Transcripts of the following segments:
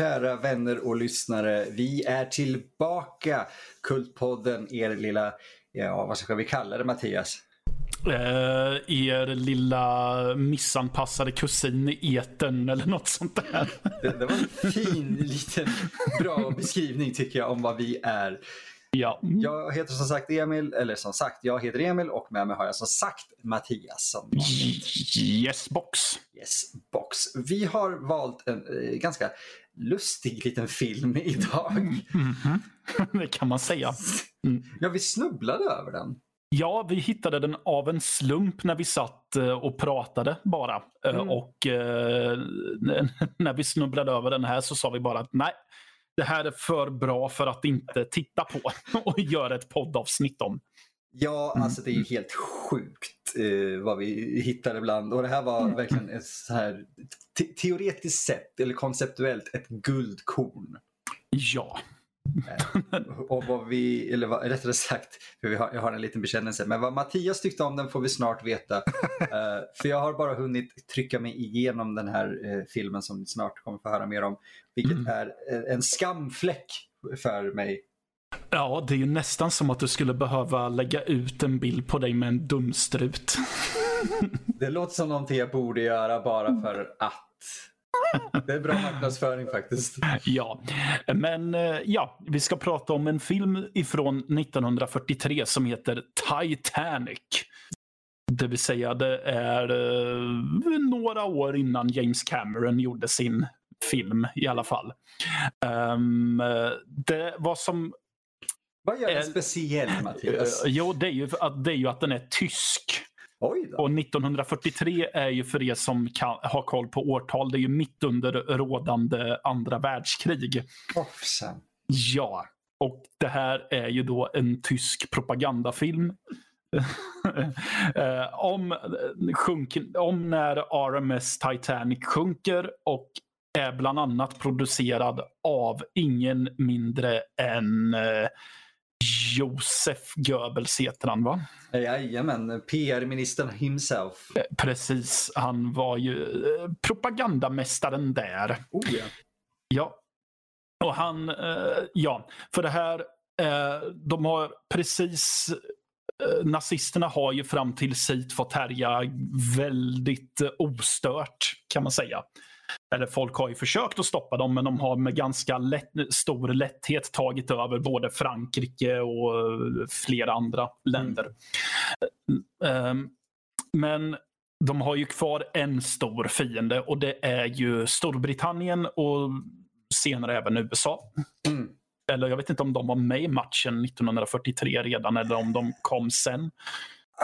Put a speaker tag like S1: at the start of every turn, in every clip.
S1: Kära vänner och lyssnare. Vi är tillbaka. Kultpodden, er lilla, ja vad ska vi kalla det Mattias?
S2: Eh, er lilla missanpassade kusin i eten eller något sånt där.
S1: Det, det var en fin liten bra beskrivning tycker jag om vad vi är.
S2: Ja.
S1: Jag heter som sagt Emil, eller som sagt, jag heter Emil och med mig har jag som sagt Mattias. Som
S2: yes box.
S1: Yes box. Vi har valt en eh, ganska lustig liten film idag.
S2: Mm -hmm. Det kan man säga.
S1: Mm. Ja, vi snubblade över den.
S2: Ja, vi hittade den av en slump när vi satt eh, och pratade bara. Eh, mm. Och eh, när vi snubblade över den här så sa vi bara att nej, det här är för bra för att inte titta på och göra ett poddavsnitt om.
S1: Ja, mm. alltså det är ju helt sjukt eh, vad vi hittar ibland. Och det här var mm. verkligen ett så här te teoretiskt sett eller konceptuellt ett guldkorn.
S2: Ja.
S1: Eh, och vad vi, eller vad, rättare sagt, för vi har, jag har en liten bekännelse, men vad Mattias tyckte om den får vi snart veta. uh, för jag har bara hunnit trycka mig igenom den här uh, filmen som ni snart kommer få höra mer om. Vilket mm. är en skamfläck för mig.
S2: Ja, det är ju nästan som att du skulle behöva lägga ut en bild på dig med en dumstrut.
S1: det låter som någonting jag borde göra bara för att. Det är bra marknadsföring faktiskt.
S2: Ja, men eh, ja, vi ska prata om en film ifrån 1943 som heter Titanic. Det vill säga det är uh, några år innan James Cameron gjorde sin film i alla fall. Um, det var som...
S1: Vad gör den speciell Mattias?
S2: Uh, jo, det är, ju att, det är ju att den är tysk. Och 1943 är ju för er som kan, har koll på årtal, det är ju mitt under rådande andra världskrig.
S1: Hoppsan.
S2: Ja, och det här är ju då en tysk propagandafilm. Eh, om, sjunk, om när RMS Titanic sjunker och är bland annat producerad av ingen mindre än eh, Josef Goebbels heter han va?
S1: Jajamän, PR-ministern himself.
S2: Eh, precis, han var ju eh, propagandamästaren där.
S1: Oh, ja.
S2: ja. Och han, eh, ja, för det här, de har precis nazisterna har ju fram till sit fått härja väldigt ostört kan man säga eller folk har ju försökt att stoppa dem men de har med ganska lätt, stor lätthet tagit över både Frankrike och eh, flera andra länder. Mm. Um, men de har ju kvar en stor fiende och det är ju Storbritannien och senare även USA. Mm. Eller jag vet inte om de var med i matchen 1943 redan eller om de kom sen.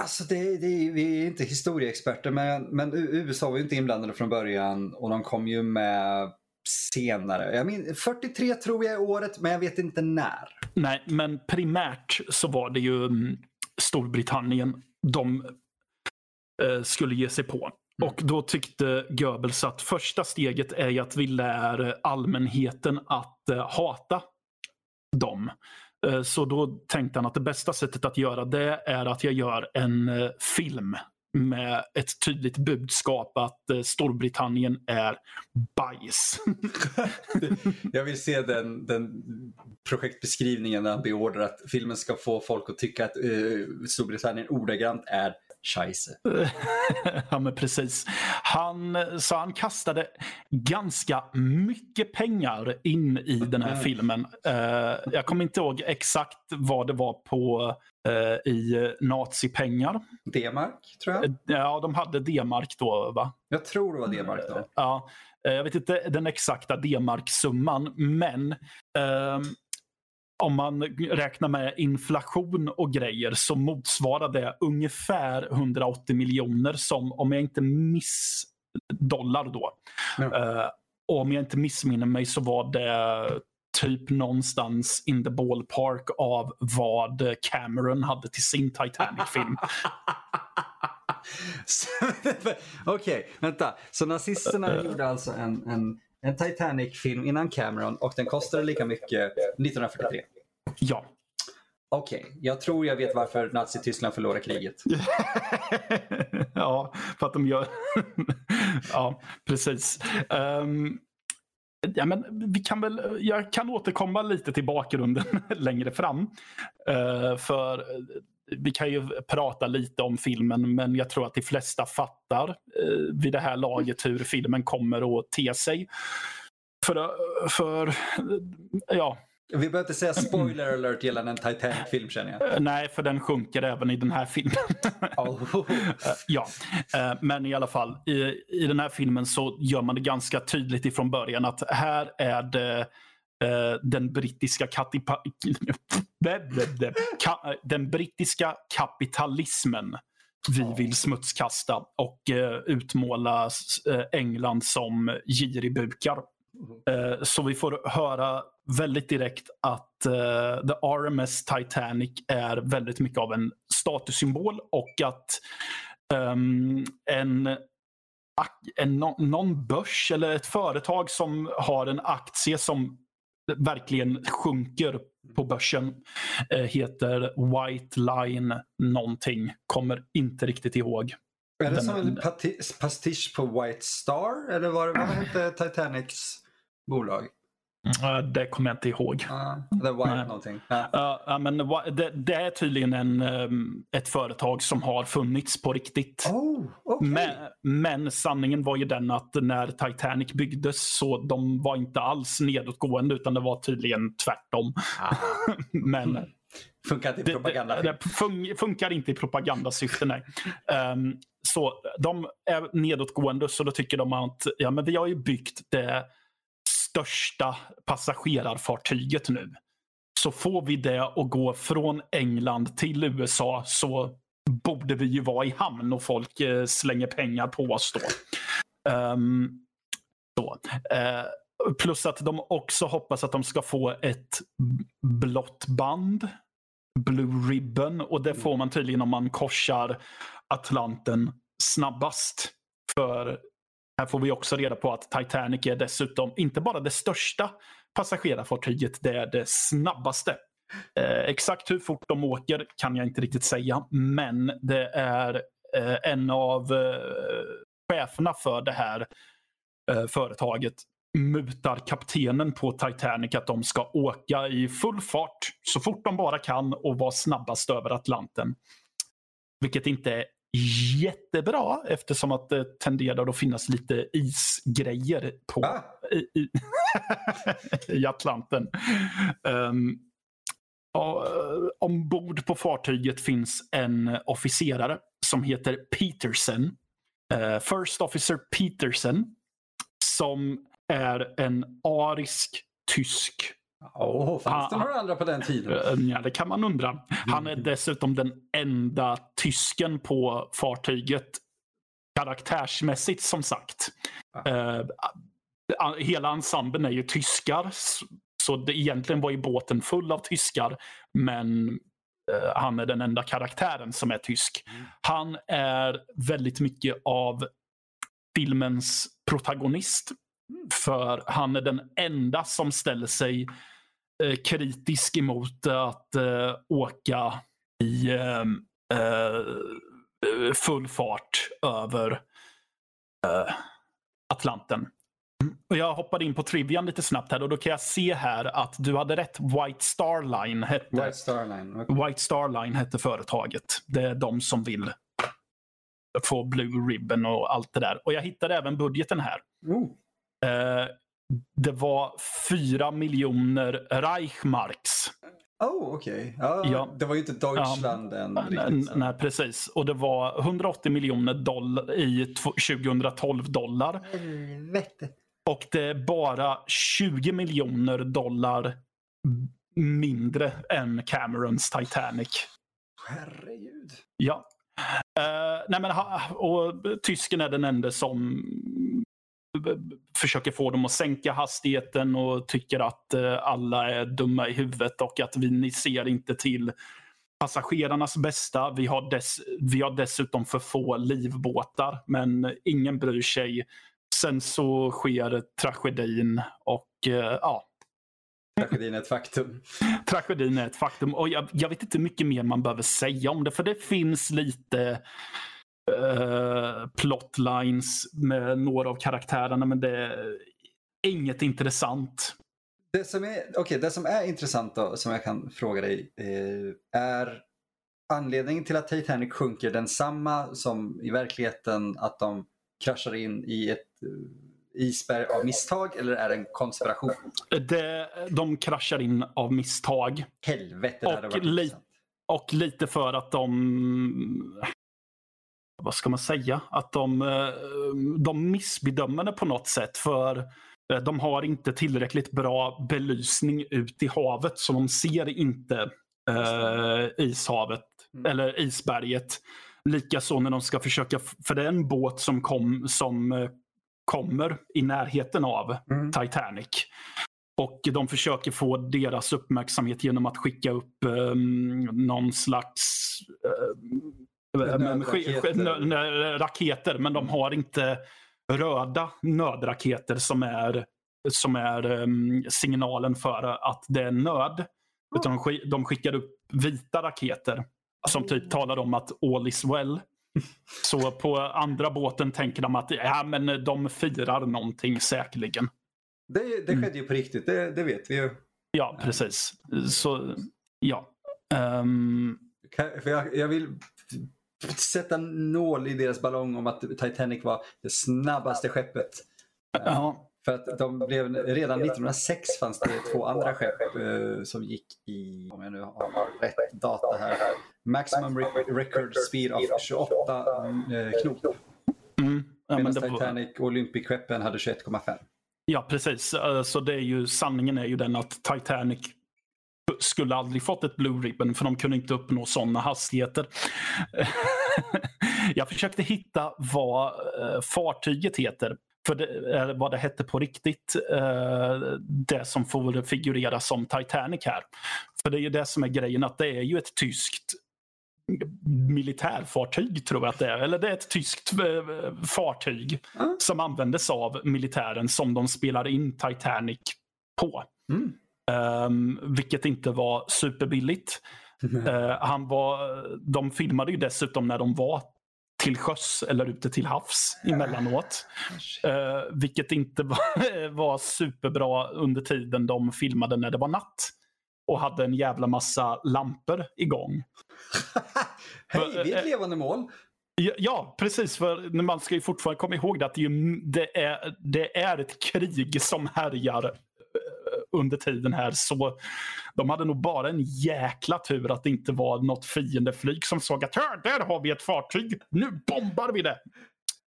S1: Alltså det, det, vi är inte historieexperter men, men USA var ju inte inblandade från början och de kom ju med senare. Jag min, 43 tror jag är året men jag vet inte när.
S2: Nej, men primärt så var det ju mm, Storbritannien de eh, skulle ge sig på. Mm. Och då tyckte Goebbels att första steget är att vi lär allmänheten att eh, hata dem. Eh, så då tänkte han att det bästa sättet att göra det är att jag gör en eh, film med ett tydligt budskap att eh, Storbritannien är bajs.
S1: jag vill se den, den projektbeskrivningen när han beordrar att filmen ska få folk att tycka att uh, Storbritannien ordagrant är scheisse.
S2: ja men precis. Han, så han kastade ganska mycket pengar in i den här filmen. Uh, jag kommer inte ihåg exakt vad det var på uh, i nazipengar.
S1: D-mark tror jag.
S2: Ja, de hade D-mark då va?
S1: Jag tror det var D-mark då.
S2: Ja, jag vet inte den exakta D-marksumman men uh, om man räknar med inflation och grejer så motsvarar det ungefär 180 miljoner som, om jag inte miss dollar då. Mm. Uh, och om jag inte missminner mig så var det typ någonstans in the ballpark av vad Cameron hade till sin Titanic-film.
S1: Okej, okay, vänta. Så nazisterna uh, gjorde alltså en, en en Titanic-film innan Cameron och den kostade lika mycket 1943.
S2: Ja.
S1: Okej, okay. jag tror jag vet varför Nazityskland förlorar kriget.
S2: ja, för att de gör... ja, precis. Um, Ja, men vi kan väl, jag kan återkomma lite till bakgrunden längre fram. Uh, för vi kan ju prata lite om filmen, men jag tror att de flesta fattar uh, vid det här laget hur filmen kommer att te sig. För, för ja,
S1: vi behöver inte säga spoiler alert gällande en Titanic-film känner jag.
S2: Eh, nej, för den sjunker även i den här filmen. Oh. ja, eh, men i alla fall. I, I den här filmen så gör man det ganska tydligt ifrån början att här är det den brittiska katipa... den brittiska kapitalismen vi vill smutskasta och utmåla England som giribukar. Mm. Så vi får höra väldigt direkt att The RMS Titanic är väldigt mycket av en statussymbol och att um, en, en, någon börs eller ett företag som har en aktie som verkligen sjunker på börsen uh, heter White Line någonting. Kommer inte riktigt ihåg.
S1: Är det som en pastisch på White Star? Eller vad, vad hette Titanics bolag?
S2: Det kommer jag inte ihåg.
S1: Uh, the White någonting. Uh.
S2: Men det, det, är tydligen en, um, ett företag som har funnits på riktigt.
S1: Oh, okay.
S2: men, men, sanningen var ju den att när Titanic byggdes så de var inte alls nedåtgående utan det var tydligen tvärtom.
S1: Ah. men Funkar inte i propaganda.
S2: Det, det fun funkar inte i propagandasyfte, nej. Um, så de är nedåtgående så då tycker de att ja, men vi har ju byggt det största passagerarfartyget nu. Så får vi det att gå från England till USA så borde vi ju vara i hamn och folk eh, slänger pengar på oss då. Um, så. Uh, plus att de också hoppas att de ska få ett blått band. Blue Ribbon. Och det får man tydligen om man korsar Atlanten snabbast. För här får vi också reda på att Titanic är dessutom inte bara det största passagerarfartyget, det är det snabbaste. Eh, exakt hur fort de åker kan jag inte riktigt säga, men det är eh, en av eh, cheferna för det här eh, företaget mutar kaptenen på Titanic att de ska åka i full fart så fort de bara kan och vara snabbast över Atlanten. Vilket inte är jättebra eftersom att det tenderar att finnas lite isgrejer på, ah. i, i, i, Atlanten. Um, och, ombord på fartyget finns en officerare som heter Peterson. Uh, First Officer Peterson. Som är en arisk tysk
S1: Oh, fanns det några andra på den tiden?
S2: Eh, ja, det kan man undra. Han är dessutom den enda tysken på fartyget. Karaktärsmässigt som sagt. Uh, hela ensemblen är ju tyskar. Så det egentligen var ju båten full av tyskar. Men uh, han är den enda karaktären som är tysk. Mm. Han är väldigt mycket av filmens protagonist. Mm. För han är den enda som ställer sig eh, kritisk emot att eh, åka i ehm, eh, full fart över eh, Atlanten. Och jag hoppade in på trivian lite snabbt här och då kan jag se här att du hade rätt. White Star Line hette,
S1: White Star Line, okay.
S2: White Star Line hette företaget. Det är de som vill få Blue Ribbon och allt det där. Och jag hittade även budgeten här.
S1: Oh.
S2: Eh, det var fyra miljoner Reichmarks.
S1: Oh, okej. Okay. Ja, ja, Det var ju inte Deutschland ja, än.
S2: Nej, nej, precis. Och det var 180 miljoner dollar i 2012 dollar.
S1: Helvete.
S2: Och det är bara 20 miljoner dollar mindre än Camerons Titanic.
S1: Herregud.
S2: Ja. Uh, nej men, och tysken är den enda som försöker få dem att sänka hastigheten och tycker att eh, alla är dumma i huvudet och att vi ni ser inte till passagerarnas bästa. Vi har, dess, vi har dessutom för få livbåtar, men ingen bryr sig. Sen så sker tragedin och uh, ja.
S1: Tragedin är ett faktum.
S2: Tragedin är ett faktum och jag, jag, vet inte mycket mer man behöver säga om det för det finns lite uh, plotlines med några av karaktärerna men det inget intressant.
S1: Det som är, okay, det som är intressant då, som jag kan fråga dig, eh, är anledningen till att Titanic sjunker densamma som i verkligheten att de kraschar in i ett uh, isberg av misstag eller är det en konspiration?
S2: Det, de kraschar in av misstag.
S1: Helvete, det hade
S2: Och
S1: varit
S2: li-. Och lite för att de... Vad ska man säga? Att de, eh, de missbedömer det på något sätt. För eh, de har inte tillräckligt bra belysning ut i havet. Så de ser inte eh, ishavet
S1: Mm.
S2: eller isberget. Likaså när de ska försöka, för det är en båt som, kom, som eh, kommer i närheten av
S1: Mm.
S2: Titanic. Och de försöker få deras uppmärksamhet genom att skicka upp um, någon slags eh, men- sk- sk- nö- nö- raketer. Men de har inte röda nödraketer som är, som är em, signalen för att det är nöd. Utan de, de skickar upp vita raketer som typ talar om att all is well. Så på andra båten tänker de att ja, men de firar någonting säkerligen.
S1: Det, det
S2: Mm.
S1: skedde ju på riktigt, det, det vet vi ju.
S2: Ja, precis. Så, ja.
S1: För jag, jag vill sätta nål i deras ballong om att Titanic var det snabbaste skeppet.
S2: ja.
S1: För att de blev, redan 1906 fanns det två andra skepp eh, som gick i, om jag nu har rätt data här, Maximum re- Record Speed of 28 eh, knop.
S2: Mm. Ja, men
S1: Medan Titanic och Olympic-skeppen hade 21,5.
S2: ja, precis. Eh, Så det är ju, sanningen är ju den att Titanic skulle aldrig fått ett Blue Ribbon för de kunde inte uppnå sådana hastigheter. Jag försökte hitta vad eh, fartyget heter. För det, eller vad det hette på riktigt. eh, Det som får figurera som Titanic här. För det är ju det som är grejen att det är ju ett tyskt militärfartyg tror jag att det är. Eller det är ett tyskt eh, fartyg
S1: Mm.
S2: som användes av militären som de spelar in Titanic på.
S1: Mm.
S2: Um, vilket inte var superbilligt. Eh, han var, de filmade ju dessutom när de var till sjöss eller ute till havs emellanåt. Uh, vilket inte var, var superbra under tiden de filmade när det var natt. Och hade en jävla massa lampor igång.
S1: Hej, vi är
S2: Eh,
S1: ett levande mål.
S2: Ja, precis. För man ska ju fortfarande komma ihåg det att det, är det, är, ett krig som härjar eh, under tiden här. Så de hade nog bara en jäkla tur att det inte var något fiendeflyg som såg att "Hör, där har vi ett fartyg. Nu bombar vi det.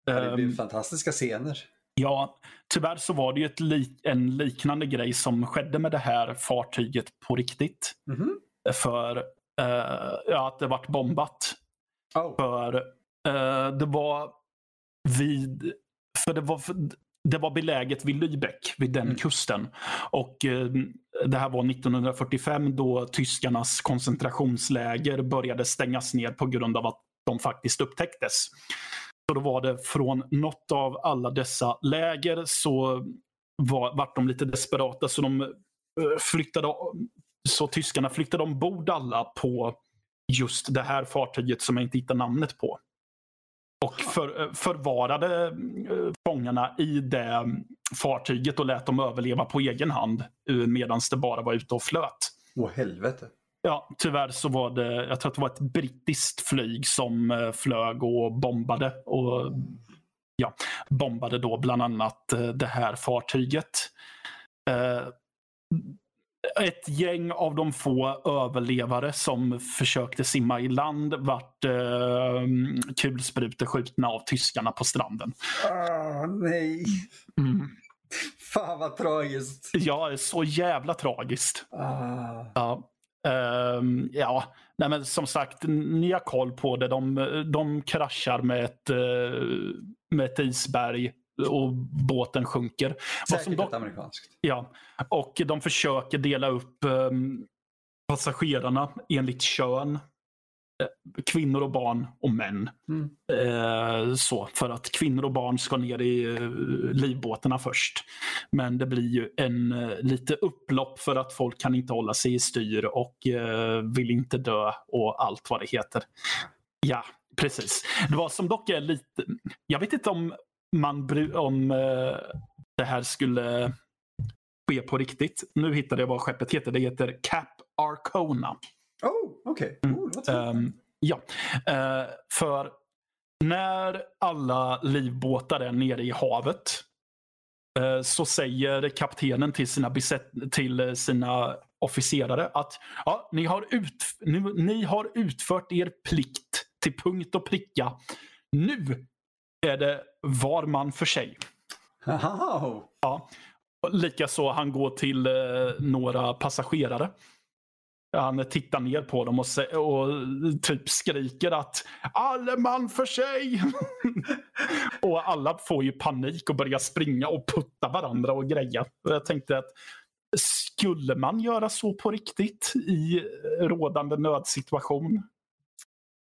S1: Det blir
S2: Ehm,
S1: fantastiska scener.
S2: Ja, tyvärr så var det ju ett lik, en liknande grej som skedde med det här fartyget på riktigt.
S1: Mhm.
S2: För eh, ja, att det vart bombat.
S1: Oh.
S2: För eh, det var vid... För det var, det var beläget vid Lübeck, vid den
S1: Mm.
S2: kusten. Och eh, Det här var 1945 då tyskarnas koncentrationsläger började stängas ner på grund av att de faktiskt upptäcktes. Så då var det från något av alla dessa läger så var, vart de lite desperata så de eh, flyttade så tyskarna flyttade ombord alla på just det här fartyget som jag inte hittar namnet på. Och för, eh, förvarade eh, fångarna i det fartyget och lät dem överleva på egen hand medan det bara var ute och flöt.
S1: Åh helvete.
S2: Ja, tyvärr så var det, jag tror att det var ett brittiskt flyg som eh, flög och bombade. Och ja, bombade då bland annat eh, det här fartyget. Eh, ett gäng av de få överlevare som försökte simma i land vart eh, kulspruteskjutna av tyskarna på stranden.
S1: Ah, nej.
S2: Mm.
S1: Fan vad tragiskt.
S2: Ja, så jävla tragiskt.
S1: Ah.
S2: Ja, Ehm, ja. Nej, men som sagt, ni har koll på det. De, de kraschar med ett, eh, med ett isberg och båten sjunker.
S1: Säkert ett amerikanskt.
S2: Ja, och de försöker dela upp um, passagerarna enligt kön. Eh, Kvinnor och barn och män.
S1: Mm.
S2: Eh, så, för att kvinnor och barn ska ner i eh, livbåtarna först. Men det blir ju en eh, lite upplopp för att folk kan inte hålla sig i styr och vill inte dö och allt vad det heter. Ja, precis. Det var som dock är lite... Jag vet inte om man om eh, det här skulle ske på riktigt. Nu hittade jag vad skeppet heter. Det heter Cap Arcona.
S1: Oh, okej. Okay. Oh,
S2: um, ja, uh, för när alla livbåtar är nere i havet uh, så säger kaptenen till sina, till sina officerare att ja, ni, har ni, ni har utfört er plikt till punkt och pricka. Nu är det var man för sig.
S1: Wow.
S2: Ja. Likaså han går till eh, några passagerare. Han tittar ner på dem och, och typ skriker att alle man för sig. och alla får ju panik och börjar springa och putta varandra och greja. Jag tänkte att skulle man göra så på riktigt i rådande nödsituation?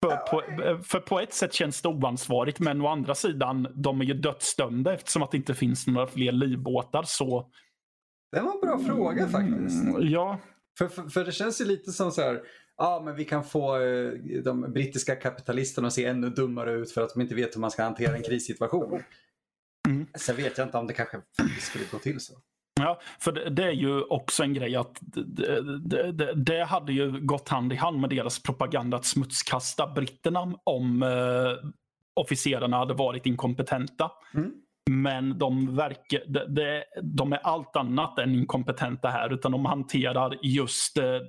S2: För på, för på ett sätt känns det oansvarigt men å andra sidan de är ju dödsdömda eftersom att det inte finns några fler livbåtar. Så...
S1: Det var en bra fråga faktiskt.
S2: Mm, ja.
S1: För, för, för, det känns ju lite som så här, ja men vi kan få eh, de brittiska kapitalisterna att se ännu dummare ut för att de inte vet hur man ska hantera en krissituation. Mm. Sen vet jag inte om det kanske skulle gå till så.
S2: Ja, för det, det, är ju också en grej att det, det, det, hade ju gått hand i hand med deras propaganda att smutskasta britterna om eh, officerarna hade varit inkompetenta. Mm. Men de, verkar, de, de är allt annat än inkompetenta här utan de hanterar just eh,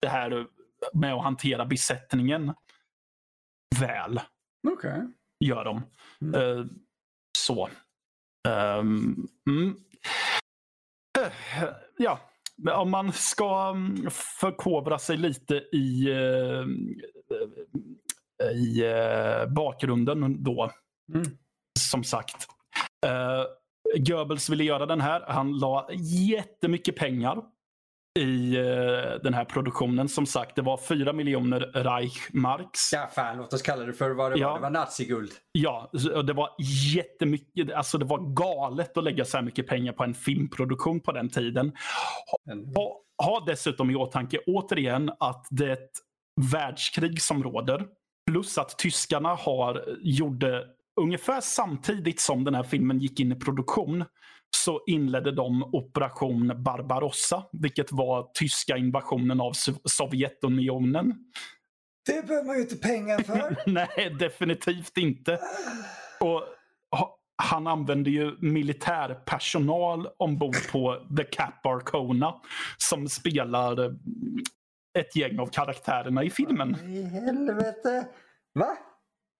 S2: det här med att hantera besättningen väl.
S1: Okej. Okay.
S2: Gör de. Mm. Eh, så. Um, mm ja, om man ska mm, förkovra sig lite i, eh, i eh, bakgrunden då. Mm. Som sagt. Uh, Goebbels ville göra den här. Han la jättemycket pengar i uh, den här produktionen. Som sagt, det var 4 miljoner Reichmarks.
S1: Ja, fan, låt oss kalla det för vad det ja. var. Det var naziguld.
S2: Ja, det var jättemycket. Alltså det var galet att lägga så här mycket pengar på en filmproduktion på den tiden. Ha, ha dessutom i åtanke återigen att det är ett världskrig som råder. Plus att tyskarna har gjorde ungefär samtidigt som den här filmen gick in i produktion så inledde de operation Barbarossa, vilket var tyska invasionen av Sovjetunionen.
S1: Det behöver man ju inte pengar för.
S2: Nej, definitivt inte. Och han använde ju militärpersonal ombord på The Cap Arcona som spelar ett gäng av karaktärerna i filmen.
S1: I helvete! Va?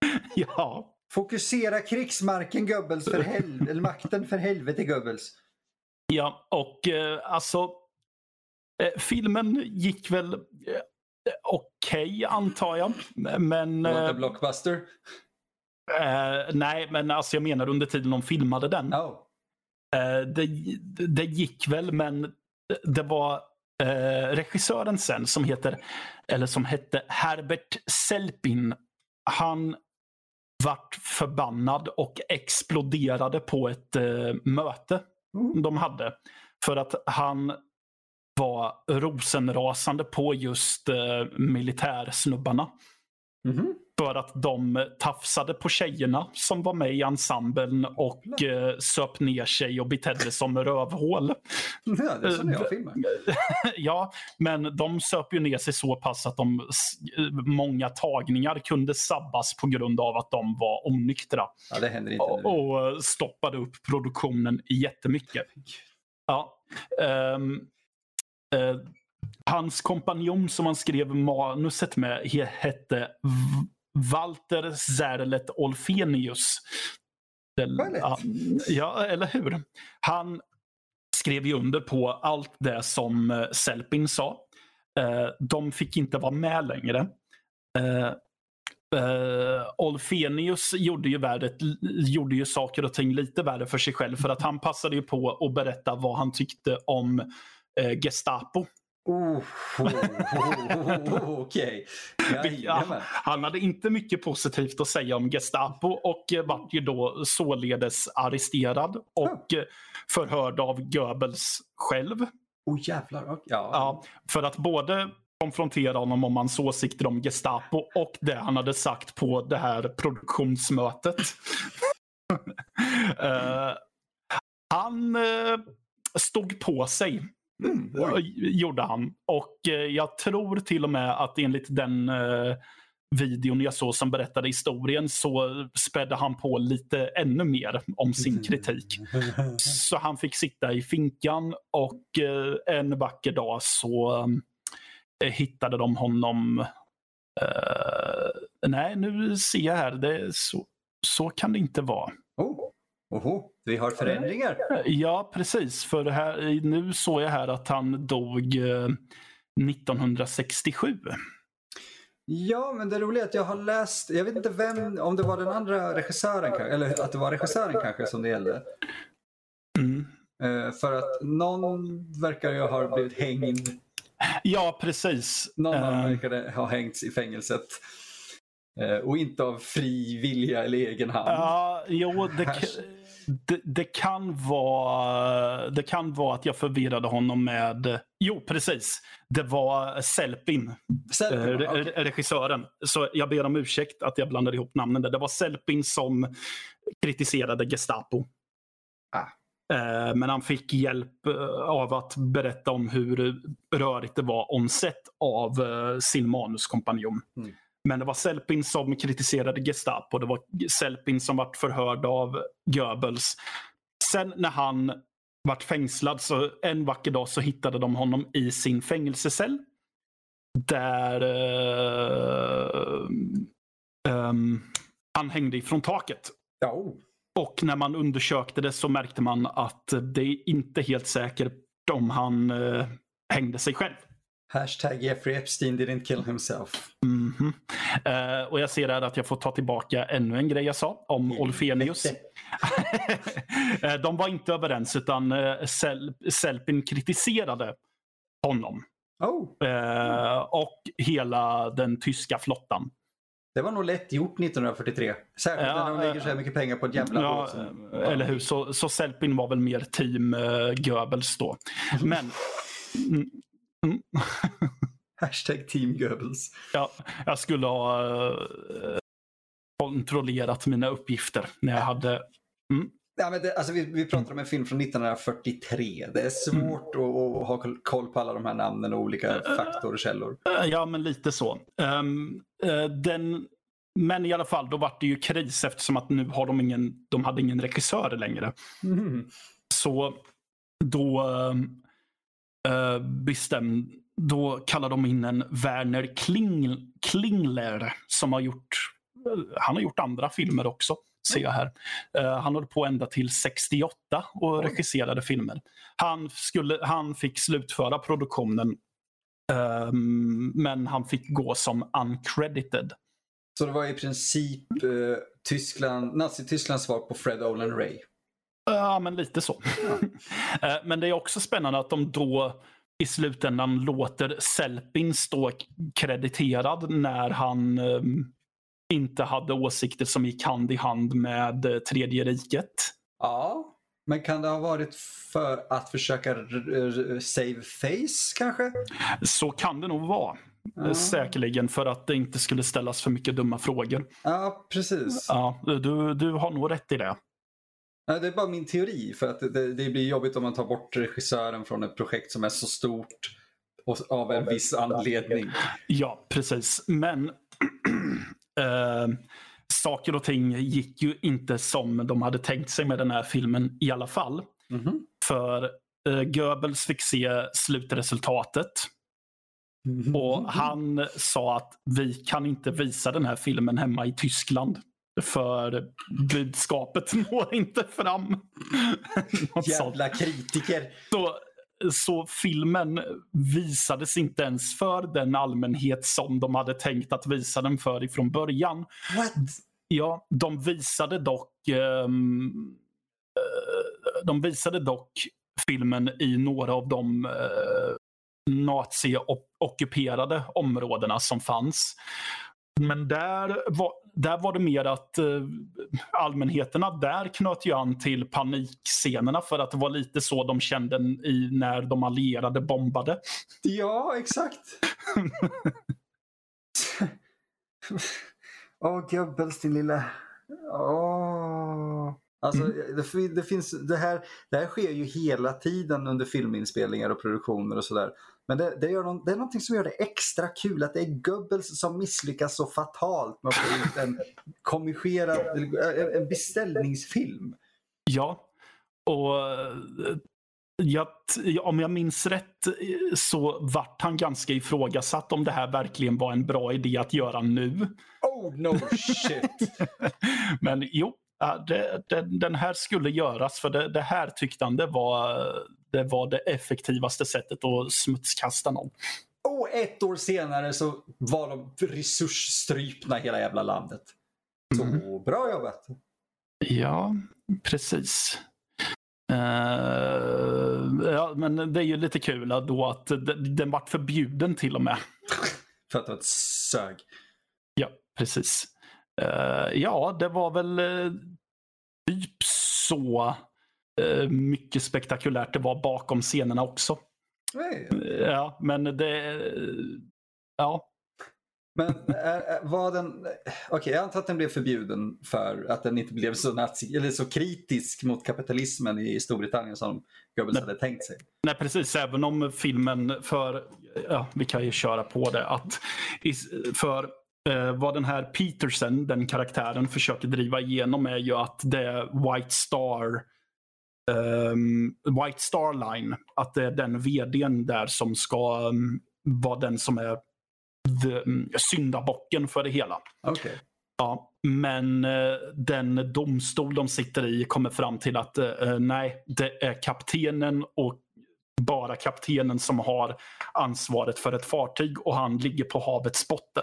S2: Ja.
S1: Fokusera krigsmarken Goebbels för helvete, eller makten för helvete Goebbels.
S2: Ja, och eh, alltså eh, filmen gick väl eh, okej okay, antar jag. Men...
S1: Det var inte blockbuster?
S2: Eh, nej, men alltså jag menar under tiden de filmade den.
S1: Oh.
S2: Eh, det, det gick väl, men det var eh, regissören sen som heter, eller som hette Herbert Selpin. Han vart förbannad och exploderade på ett eh, möte mm. de hade. För att han var rosenrasande på just eh, militärsnubbarna. Mm. För att de tafsade på tjejerna som var med i ensemblen och eh, söp ner sig och betedde som rövhål.
S1: Ja, det är så jag filmar.
S2: ja, men de söp ju ner sig så pass att de, många tagningar kunde sabbas på grund av att de var onyktra.
S1: Ja, det händer inte
S2: och, och stoppade upp produktionen jättemycket. Ja. Um, uh, hans kompanjon som han skrev manuset med hette Walter Zerlet Olfenius. Ja, ja, eller hur? Han skrev ju under på allt det som eh, Selpin sa. Eh, de fick inte vara med längre. Uh, Olfenius gjorde ju, värdet, gjorde ju saker och ting lite värre för sig själv för att han passade ju på att berätta vad han tyckte om uh, Gestapo
S1: Oh, oh, oh, Okej. Okay. Ja,
S2: han hade inte mycket positivt att säga om Gestapo och vart ju då således arresterad och förhörd av Goebbels själv.
S1: Oh jävlar. Ja.
S2: ja. För att både konfrontera honom om hans åsikter om Gestapo och det han hade sagt på det här produktionsmötet. uh, han eh, stod på sig.
S1: Mm,
S2: eh, gjorde han. Och eh, jag tror till och med att enligt den eh, videon jag såg som berättade historien så spädde han på lite ännu mer om sin kritik. Så han fick sitta i finkan och en vacker dag så hittade de honom. Eh, nej, nu ser jag här. Det, så, så kan det inte vara.
S1: Oh. Oho, vi har förändringar.
S2: Ja, precis. För här, nu såg jag här att han dog eh, 1967.
S1: Ja, men det roliga är att jag har läst, jag vet inte vem, om det var den andra regissören eller att det var regissören kanske som det gällde.
S2: Mm.
S1: Eh, för att någon verkar ju ha blivit hängd,
S2: Ja, precis.
S1: någon
S2: Eh,
S1: annan verkar ha hängts i fängelset. Eh, och inte av fri vilja eller egen hand.
S2: Ja, jo, det, det, det, kan vara, det kan vara att jag förvirrade honom med... Jo, precis. Det var Selpin,
S1: Sen,
S2: eh, re- regissören. Så jag ber om ursäkt att jag blandade ihop namnen. där. Det var Selpin som kritiserade Gestapo.
S1: Ah.
S2: Eh, Men han fick hjälp eh, av att berätta om hur rörigt det var om sett av eh, sin manuskompanjon.
S1: Mm.
S2: Men det var Selpin som kritiserade Gestapo. Det var Selpin som vart förhörd av Goebbels. Sen när han vart fängslad så en vacker dag så hittade de honom i sin fängelsecell. Där eh, ehm, han hängde ifrån taket.
S1: Ja, oh.
S2: Och när man undersökte det så märkte man att det är inte helt säkert om han eh, hängde sig själv.
S1: Hashtag Jeffrey Epstein didn't kill himself.
S2: Mhm. Eh, och jag ser här att jag får ta tillbaka ännu en grej jag sa om Olfenius. Eh, De var inte överens utan eh, Sel- Selpin kritiserade honom
S1: Oh,
S2: eh, och hela den tyska flottan.
S1: det var nog lätt gjort 1943. Särskilt
S2: Ja,
S1: när de lägger så här mycket pengar på ett jävla
S2: Ja, eh, eller hur? Så, så Selpin var väl mer team uh, Goebbels då. Men mm, mm,
S1: Hashtag Team Goebbels.
S2: ja, jag skulle ha eh, kontrollerat mina uppgifter när jag hade
S1: Ja, men det, alltså vi, vi pratar om en film från 1943. Det är svårt att, att ha koll på alla de här namnen och olika faktorer och källor.
S2: Eh, Ja, men lite så. Ehm, eh, den, men i alla fall, då var det ju kris eftersom att nu har de ingen, de hade ingen regissör längre.
S1: Mm.
S2: Så då uh, bestäm, då kallade de in en Werner Kling, Klingler som har gjort, eh, han har gjort andra filmer också. Ser jag här. Eh, han höll på ända till 68 och regisserade filmer. Han, skulle, han fick slutföra produktionen ehm, men han fick gå som uncredited.
S1: Så det var i princip eh, Tyskland, Nazitysklands svar på Fred Olen Ray.
S2: Ja, men lite så. Eh, men det är också spännande att de då i slutändan låter Selpin stå krediterad när han eh, inte hade åsikter som gick hand i hand med eh, Tredje riket.
S1: Ja, men kan det ha varit för att försöka save face kanske?
S2: Så kan det nog vara.
S1: Ja.
S2: Säkerligen för att det inte skulle ställas för mycket dumma frågor.
S1: Ja, precis.
S2: Ja, du, du har nog rätt i det.
S1: Ja, det är bara min teori för att det, det blir jobbigt om man tar bort regissören från ett projekt som är så stort och av en viss anledning.
S2: Ja, precis. Men eh, saker och ting gick ju inte som de hade tänkt sig med den här filmen i alla fall.
S1: Mhm.
S2: För eh, Goebbels fick se slutresultatet och han sa att vi kan inte visa den här filmen hemma i Tyskland. För budskapet når inte fram.
S1: Jävla kritiker.
S2: Så, så filmen visades inte ens för den allmänhet som de hade tänkt att visa den för ifrån början.
S1: What?
S2: Ja, de visade dock eh, de visade dock filmen i några av de uh, nazi-ockuperade områdena som fanns. Men där var, där var det mer att eh, allmänheterna där knöt ju an till panikscenerna för att det var lite så de kände i när de allierade bombade.
S1: Ja, exakt. Åh, Goebbels din lilla... Åh. Alltså, det, det, finns, det, här, det här sker ju hela tiden under filminspelningar och produktioner och sådär. Men det, det, gör någon, det är någonting som gör det extra kul att det är Goebbels som misslyckas så fatalt med att få ut en kommischerad, en beställningsfilm.
S2: Ja, och jag, om jag minns rätt så vart han ganska ifrågasatt om det här verkligen var en bra idé att göra nu.
S1: Oh no shit!
S2: Men jo, det, det, den här skulle göras för det, det, här tyckte han det var, det var det effektivaste sättet att smutskasta någon.
S1: Och ett år senare så var de resursstrypna hela jävla landet. Så mm. bra jobbat!
S2: Ja, precis. Uh, ja, men det är ju lite kul då att den vart förbjuden till och med.
S1: För att det var ett sög.
S2: Ja, precis. Uh, ja, det var väl uh, typ så mycket spektakulärt det var bakom scenerna också.
S1: Nej.
S2: Ja, men det... Ja,
S1: men äh, var den... Okej, okay, jag antar att den blev förbjuden för att den inte blev så, nazi, eller så kritisk mot kapitalismen i Storbritannien som Goebbels hade tänkt sig.
S2: Nej, precis. Även om filmen för... Ja, vi kan ju köra på det. Att för eh, vad den här Peterson, den karaktären, försöker driva igenom är ju att det är White Star um, White Star Line, att det är den vdn där som ska um, vara den som är the, mm, syndabocken för det hela.
S1: Okay.
S2: Ja, men eh, den domstol de sitter i kommer fram till att eh, nej, det är kaptenen och bara kaptenen som har ansvaret för ett fartyg och han ligger på havets botten.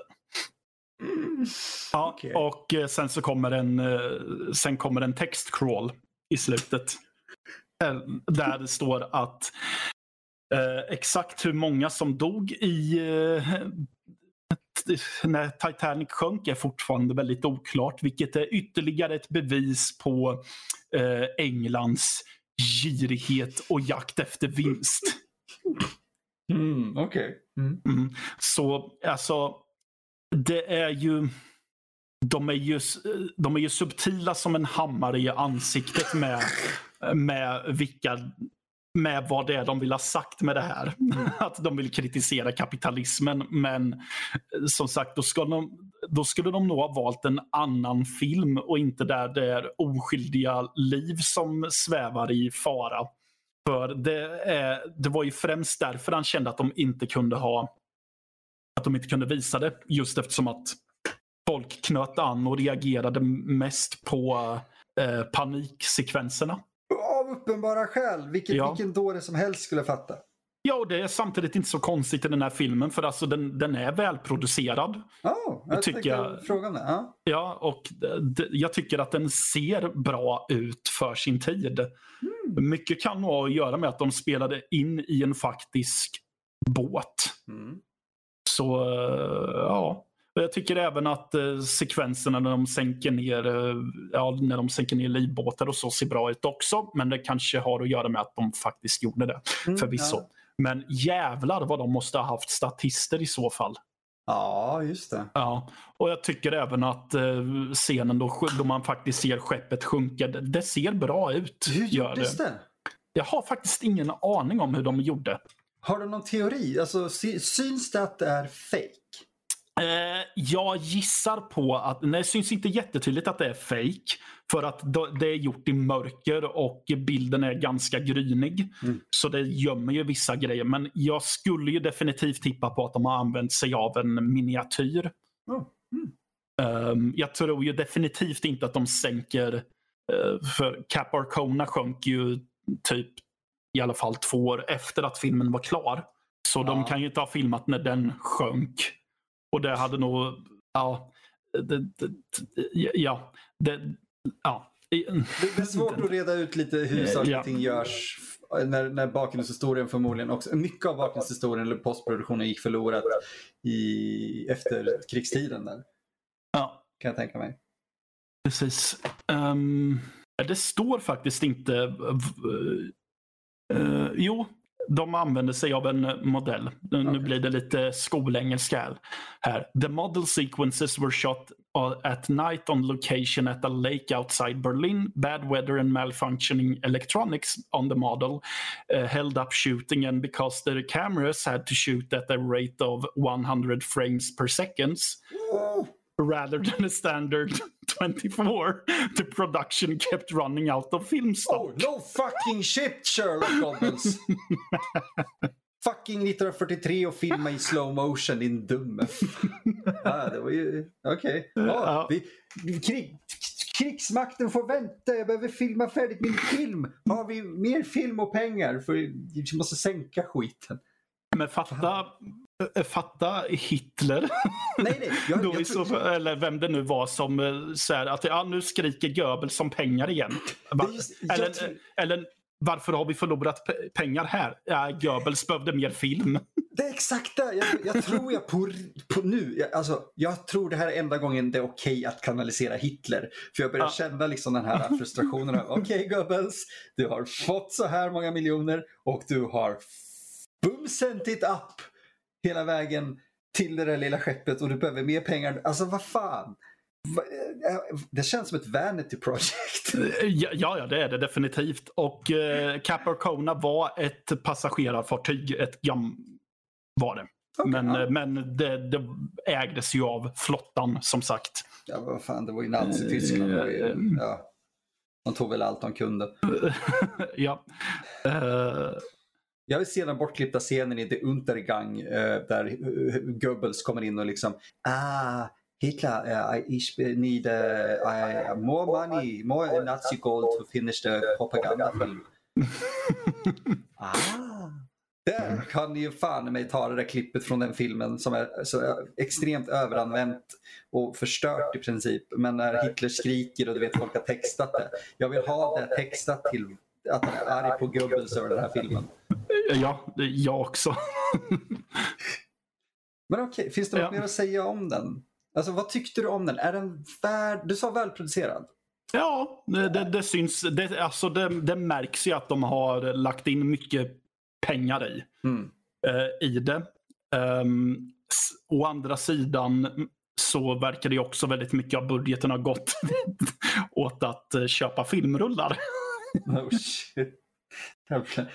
S2: Ja, okay. Och eh, sen så kommer en, eh, sen kommer en textcrawl i slutet. Eh, där det står att eh, exakt hur många som dog i när Titanic sjönk är fortfarande väldigt oklart, vilket är ytterligare ett bevis på eh, Englands girighet och jakt efter vinst.
S1: Mm, Okej. Okay.
S2: Mm. Mm. Så alltså, det är ju de är ju, de är ju subtila som en hammare i ansiktet med, med vilka med vad det är de vill ha sagt med det här. Mm. Att de vill kritisera kapitalismen. Men som sagt, då, ska de, då skulle de nog ha valt en annan film och inte där det är oskyldiga liv som svävar i fara. För det, är, det var ju främst därför han kände att de inte kunde ha att de inte kunde visa det. Just eftersom att folk knöt an och reagerade mest på eh, paniksekvenserna
S1: uppenbara skäl. Vilken, ja. vilken dåre som helst skulle fatta.
S2: Ja, och det är samtidigt inte så konstigt i den här filmen för alltså den, den är välproducerad.
S1: Oh, jag tycker jag. Frågan är. Ja.
S2: ja, och jag tycker att den ser bra ut för sin tid. Mm. Mycket kan ha att göra med att de spelade in i en faktisk båt. Mm. Så ja, jag tycker även att eh, sekvenserna när de sänker ner, eh, ja, när de sänker ner livbåtar och så ser bra ut också. Men det kanske har att göra med att de faktiskt gjorde det. Mm, förvisso. Ja. Men jävlar vad de måste ha haft statister i så fall.
S1: Ja, just det.
S2: Ja, och jag tycker även att eh, scenen då, då man faktiskt ser skeppet sjunka, det, det ser bra ut.
S1: Hur gjordes det?
S2: Jag har faktiskt ingen aning om hur de gjorde.
S1: Har du någon teori? Alltså, syns det att det är fake?
S2: Eh, jag gissar på att, nej, det syns inte jättetydligt att det är fake För att det är gjort i mörker och bilden är ganska grynig. Mm. Så det gömmer ju vissa grejer. Men jag skulle ju definitivt tippa på att de har använt sig av en miniatyr.
S1: Mm.
S2: Um, jag tror ju definitivt inte att de sänker, uh, för Cap Arcona sjönk ju typ i alla fall två år efter att filmen var klar. Så ja. de kan ju inte ha filmat när den sjönk. Och det hade nog, ja, det, det, ja, det, ja.
S1: Det är svårt att reda ut lite hur saker och ting görs när, när bakgrundshistorien förmodligen också, mycket av bakgrundshistorien eller postproduktionen gick förlorat i efterkrigstiden där.
S2: Ja.
S1: Kan jag tänka mig.
S2: Precis. Um, det står faktiskt inte, uh, uh, jo, de använder sig av en modell. Nu okay. blir det lite skolengelska här. The model sequences were shot at night on location at a lake outside Berlin. Bad weather and malfunctioning electronics on the model uh, held up shooting and because the cameras had to shoot at a rate of 100 frames per seconds rather than a standard 24 the production kept running out of film stock.
S1: Oh, no fucking shit Sherlock Holmes! fucking 1943 och filma i slow motion din dumme. ah, det var ju... Okej. Okay. Oh, ja. krig, krigsmakten får vänta, jag behöver filma färdigt min film. Har vi mer film och pengar? För vi måste sänka skiten.
S2: Men fatta, Eh, fatta Hitler.
S1: Nej, nej. Jag,
S2: jag så, eller vem det nu var som eh, säger att ja, nu skriker Goebbels som pengar igen. Just, eller, tror... eller varför har vi förlorat pengar här? Ja, Goebbels behövde mer film.
S1: Det är exakt det. Jag, jag tror jag på, på nu. Jag, alltså, jag tror det här är enda gången det är okej okay att kanalisera Hitler. För jag börjar ja. känna liksom den här frustrationen. Okej okay, Goebbels, du har fått så här många miljoner och du har bumsent it up hela vägen till det där lilla skeppet och du behöver mer pengar. Alltså vad fan. Det känns som ett vanity project.
S2: Ja, ja det är det definitivt. Och eh, Capricorna var ett passagerarfartyg. Ett gam var det. Okay, men ja. Eh, men det, det, ägdes ju av flottan som sagt.
S1: Ja, vad fan, det var ju Nazityskland. Uh, ja. De tog väl allt de kunde.
S2: ja. Uh,
S1: jag vill se den bortklippta scenen i The Untergang uh, där uh, Goebbels kommer in och liksom ah, Hitler, uh, I need uh, more money, more Nazi gold to finish the propaganda film. ah. Där kan ni ju fan mig ta det där klippet från den filmen som är så extremt överanvänt och förstört i princip. Men när Hitler skriker och du vet folk har textat det. Jag vill ha det textat till att han är arg på Goebbels över den här filmen.
S2: Ja, jag också.
S1: Men okej, okay, finns det något ja. mer att säga om den? Alltså vad tyckte du om den? Är den värd... Du sa välproducerad.
S2: Ja, det, det, syns. Det, alltså det, det, märks ju att de har lagt in mycket pengar i, mm. eh, i det. Um, å andra sidan så verkar det också väldigt mycket av budgeten ha gått åt att uh, köpa filmrullar.
S1: oh shit.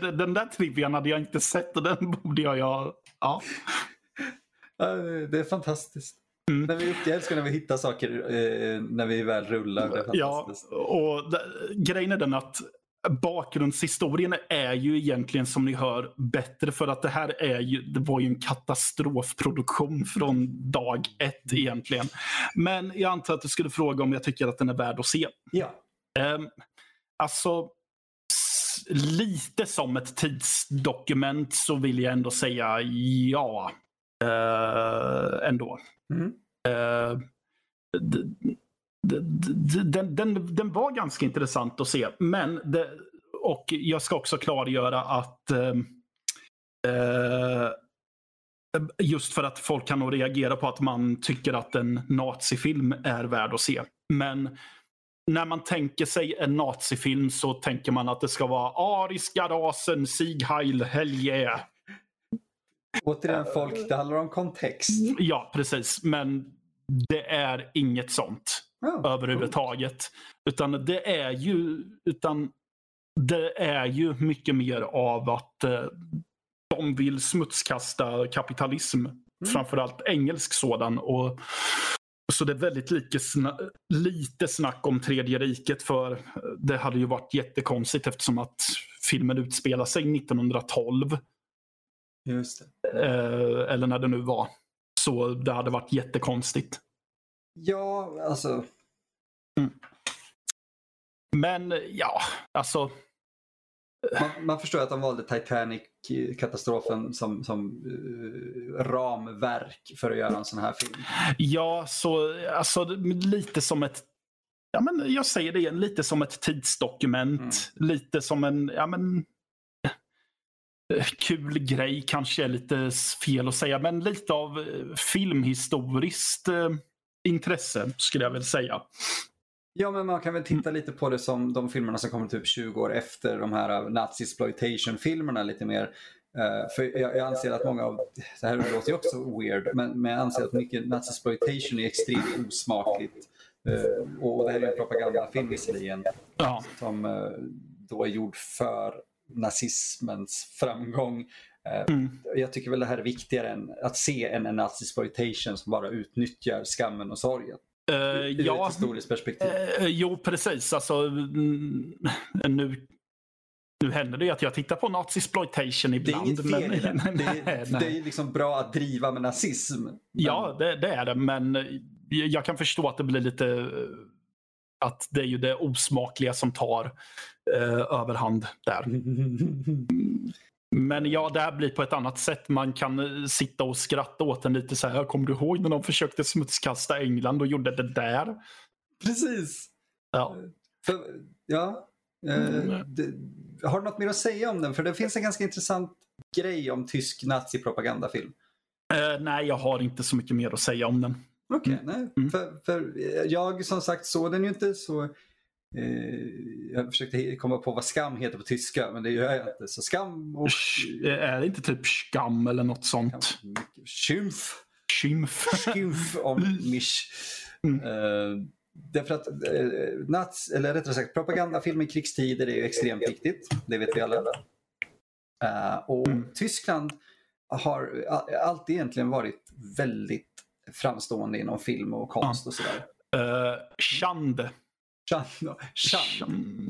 S2: den där trivian hade jag inte sett och den borde jag ja. ja.
S1: Det är fantastiskt. Mm. När vi, jag älskar när vi hittar saker eh, när vi väl rullar.
S2: ja, och grejen är den att bakgrundshistorien är ju egentligen som ni hör bättre för att det här är ju, det var ju en katastrofproduktion från dag ett egentligen. Men jag antar att du skulle fråga om jag tycker att den är värd att se.
S1: Ja.
S2: Um, alltså, lite som ett tidsdokument så vill jag ändå säga ja. Uh, ändå. Mm. Uh, den, den, den var ganska intressant att se. Men det, och jag ska också klargöra att uh, just för att folk kan nog reagera på att man tycker att en nazifilm är värd att se. Men när man tänker sig en nazifilm så tänker man att det ska vara ariska rasen, Sieg Heil, Helge.
S1: Återigen folk, det handlar om kontext.
S2: Ja, precis. Men det är inget sånt oh, överhuvudtaget. Cool. Utan det är ju utan det är ju mycket mer av att eh, de vill smutskasta kapitalism. Mm. Framförallt engelsk sådan. Och så det är väldigt lite, sna lite snack om tredje riket för det hade ju varit jättekonstigt eftersom att filmen utspelar sig 1912.
S1: Just
S2: eh, eller när det nu var. Så det hade varit jättekonstigt.
S1: Ja, alltså. Mm.
S2: Men ja, alltså.
S1: Man, man, förstår att de valde Titanic-katastrofen som, som uh, ramverk för att göra en sån här film.
S2: Ja, så alltså lite som ett Ja, men jag säger det igen, lite som ett tidsdokument. Mm. Lite som en ja, men, eh, kul grej kanske är lite fel att säga, men lite av eh, filmhistoriskt intresse skulle jag väl säga.
S1: Ja, men man kan väl titta lite på det som de filmerna som kommer typ 20 år efter de här nazi-exploitation-filmerna lite mer. Uh, för jag, jag, anser att många av, det här låter ju också weird, men, men jag anser att mycket nazi-exploitation är extremt osmakligt. Uh, och det här är en propagandafilm visserligen. Ja. Som uh, då är gjord för nazismens framgång. Mm. Jag tycker väl det här är viktigare än att se en, en nazi-exploitation som bara utnyttjar skammen och sorgen. Uh, Ur ja, ett historiskt perspektiv.
S2: Uh, jo, precis. Alltså, mm, nu, nu händer det ju att jag tittar på nazi-exploitation ibland.
S1: Det är inget fel men, det. Det är, det är liksom bra att driva med nazism. Men...
S2: Ja, det, det, är det. Men jag kan förstå att det blir lite... Att det är ju det osmakliga som tar uh, överhand där. Men ja, det här blir på ett annat sätt. Man kan eh, sitta och skratta åt den lite så här. Kommer du ihåg när de försökte smutskasta England och gjorde det där?
S1: Precis. Ja. För, ja. Eh, mm. det, har du något mer att säga om den? För det finns en ganska intressant grej om tysk nazipropagandafilm.
S2: Uh, nej, jag har inte så mycket mer att säga om den.
S1: Okej, okay, mm. nej. Mm. För, för jag som sagt såg den ju inte så Eh, jag försökte komma på vad skam heter på tyska, men det gör jag inte. Så skam och...
S2: Är det inte typ skam eller något sånt?
S1: Skymf.
S2: Skymf.
S1: Skymf om misch. Mm. Uh, därför att uh, nats, eller rättare sagt propagandafilm i krigstider är ju extremt viktigt. Det vet vi alla. Uh, och mm. Tyskland har alltid egentligen varit väldigt framstående inom film och konst och sådär.
S2: Uh, Schande.